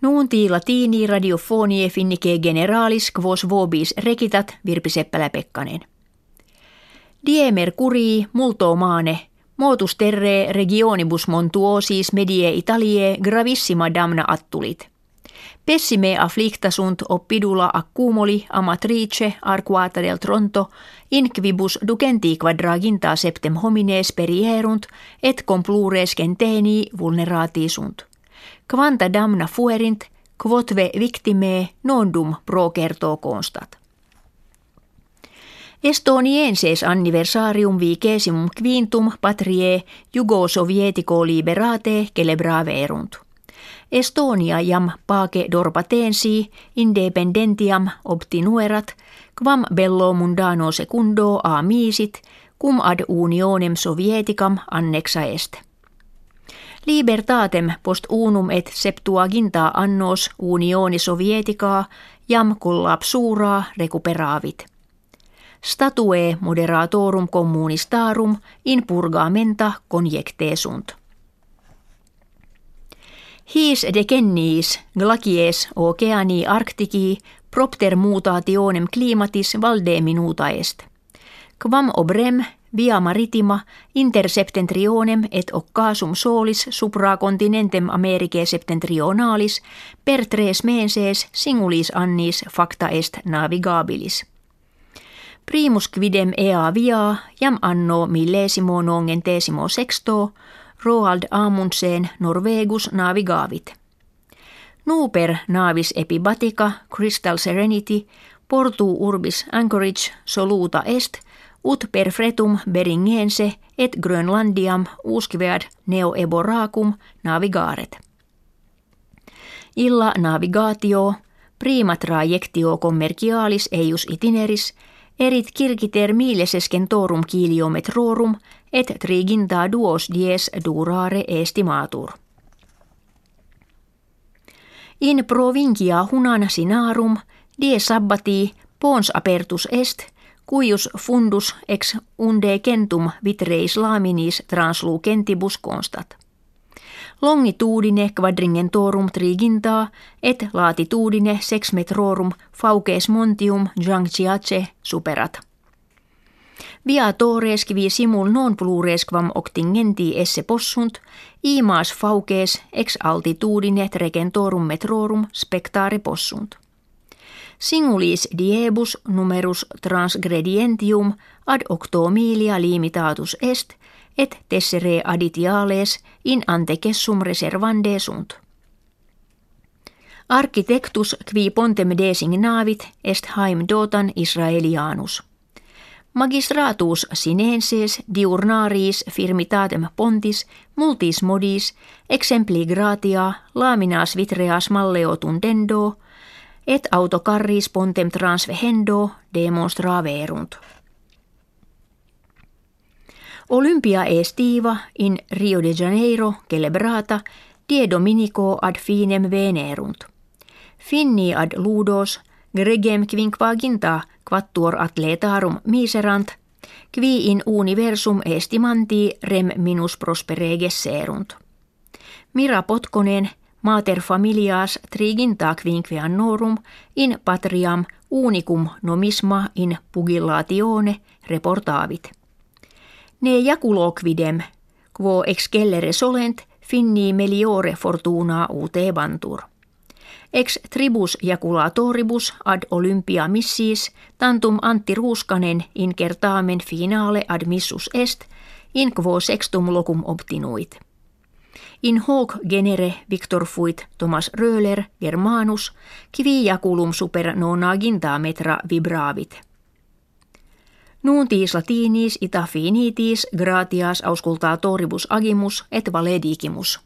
Nuunti latini radiofonie finnike generalis quos vobis rekitat Virpi Seppälä-Pekkanen. Die mercurii multo maane, motus terre regionibus montuosis medie Italie gravissima damna attulit. Pessime afflicta sunt oppidula accumuli amatrice arquata del tronto, inquibus ducenti quadraginta septem homines perierunt, et complures genteni vulnerati sunt. Quanta damna fuerint, quotve victime nondum pro kertoo constat. Estonienses anniversarium vigesimum quintum patrie jugosovietico liberate celebraverunt. Estonia jam pace dorpatensi independentiam obtinuerat, quam bello mundano secundo a misit, cum ad unionem sovieticam annexa est. Libertatem post unum et septuaginta annos unioni sovieticaa jam collapsura recuperavit. Statue moderatorum communistarum in purgamenta conjecte sunt. His decenniis glacies oceani arctici propter mutationem climatis valde minuta est. Quam obrem via maritima inter septentrionem et occasum solis supra continentem Americae septentrionalis per tres menses singulis annis facta est navigabilis. Primus quidem ea via jam anno millesimo nongentesimo sexto Roald Amundsen Norvegus navigavit. Nuper navis epibatica Crystal Serenity portu urbis Anchorage soluta est ut per fretum beringense et Grönlandiam usquivead neo eboracum navigaret. Illa navigatio prima trajectio commercialis eius itineris erit kirkiter milesesken torum kiliometrorum et triginta duos dies durare estimatur. In provincia hunan sinarum die sabbati pons apertus est cuius fundus ex unde kentum vitreis laminis translucentibus constat. Longitudine quadringentorum triginta et latitudine sex metrorum fauces montium junctiace superat. Via tores quivi simul non pluresquam octingenti esse possunt, imas fauces ex altitudine tregentorum metrorum spectare possunt. Singulis diebus numerus transgredientium ad octomilia limitatus est, et tessere additiales in antecessum reservande sunt. Architectus qui pontem designavit est haim dotan Israelianus. Magistratus sinenses diurnaris firmitatem pontis multis modis exempli gratia laminas vitreas malleo tundendo et autocarris pontem transvehendo demonstraverunt. Olympia estiva in Rio de Janeiro celebrata die Dominico ad finem venerunt. Finni ad ludos gregem quinquaginta quattuor atletarum miserant, qui in universum estimanti rem minus prospere gesserunt. Mira Potkonen mater familias triginta quinqueannorum in patriam unicum nomisma in pugillatione reportavit. Ne jaculoquidem, quo excellere solent finni meliore fortuna bantur. Ex tribus jaculatoribus ad olympia missis tantum Antti Ruuskanen in kertaamen finale ad missus est, in quo sextum locum obtinuit. In hoc genere Victor fuit Thomas Röhler Germanus, kivi jaculum super nonaginta metra vibravit. Nuuntis latinis ita finitis gratias auscultatoribus agimus et valedigimus.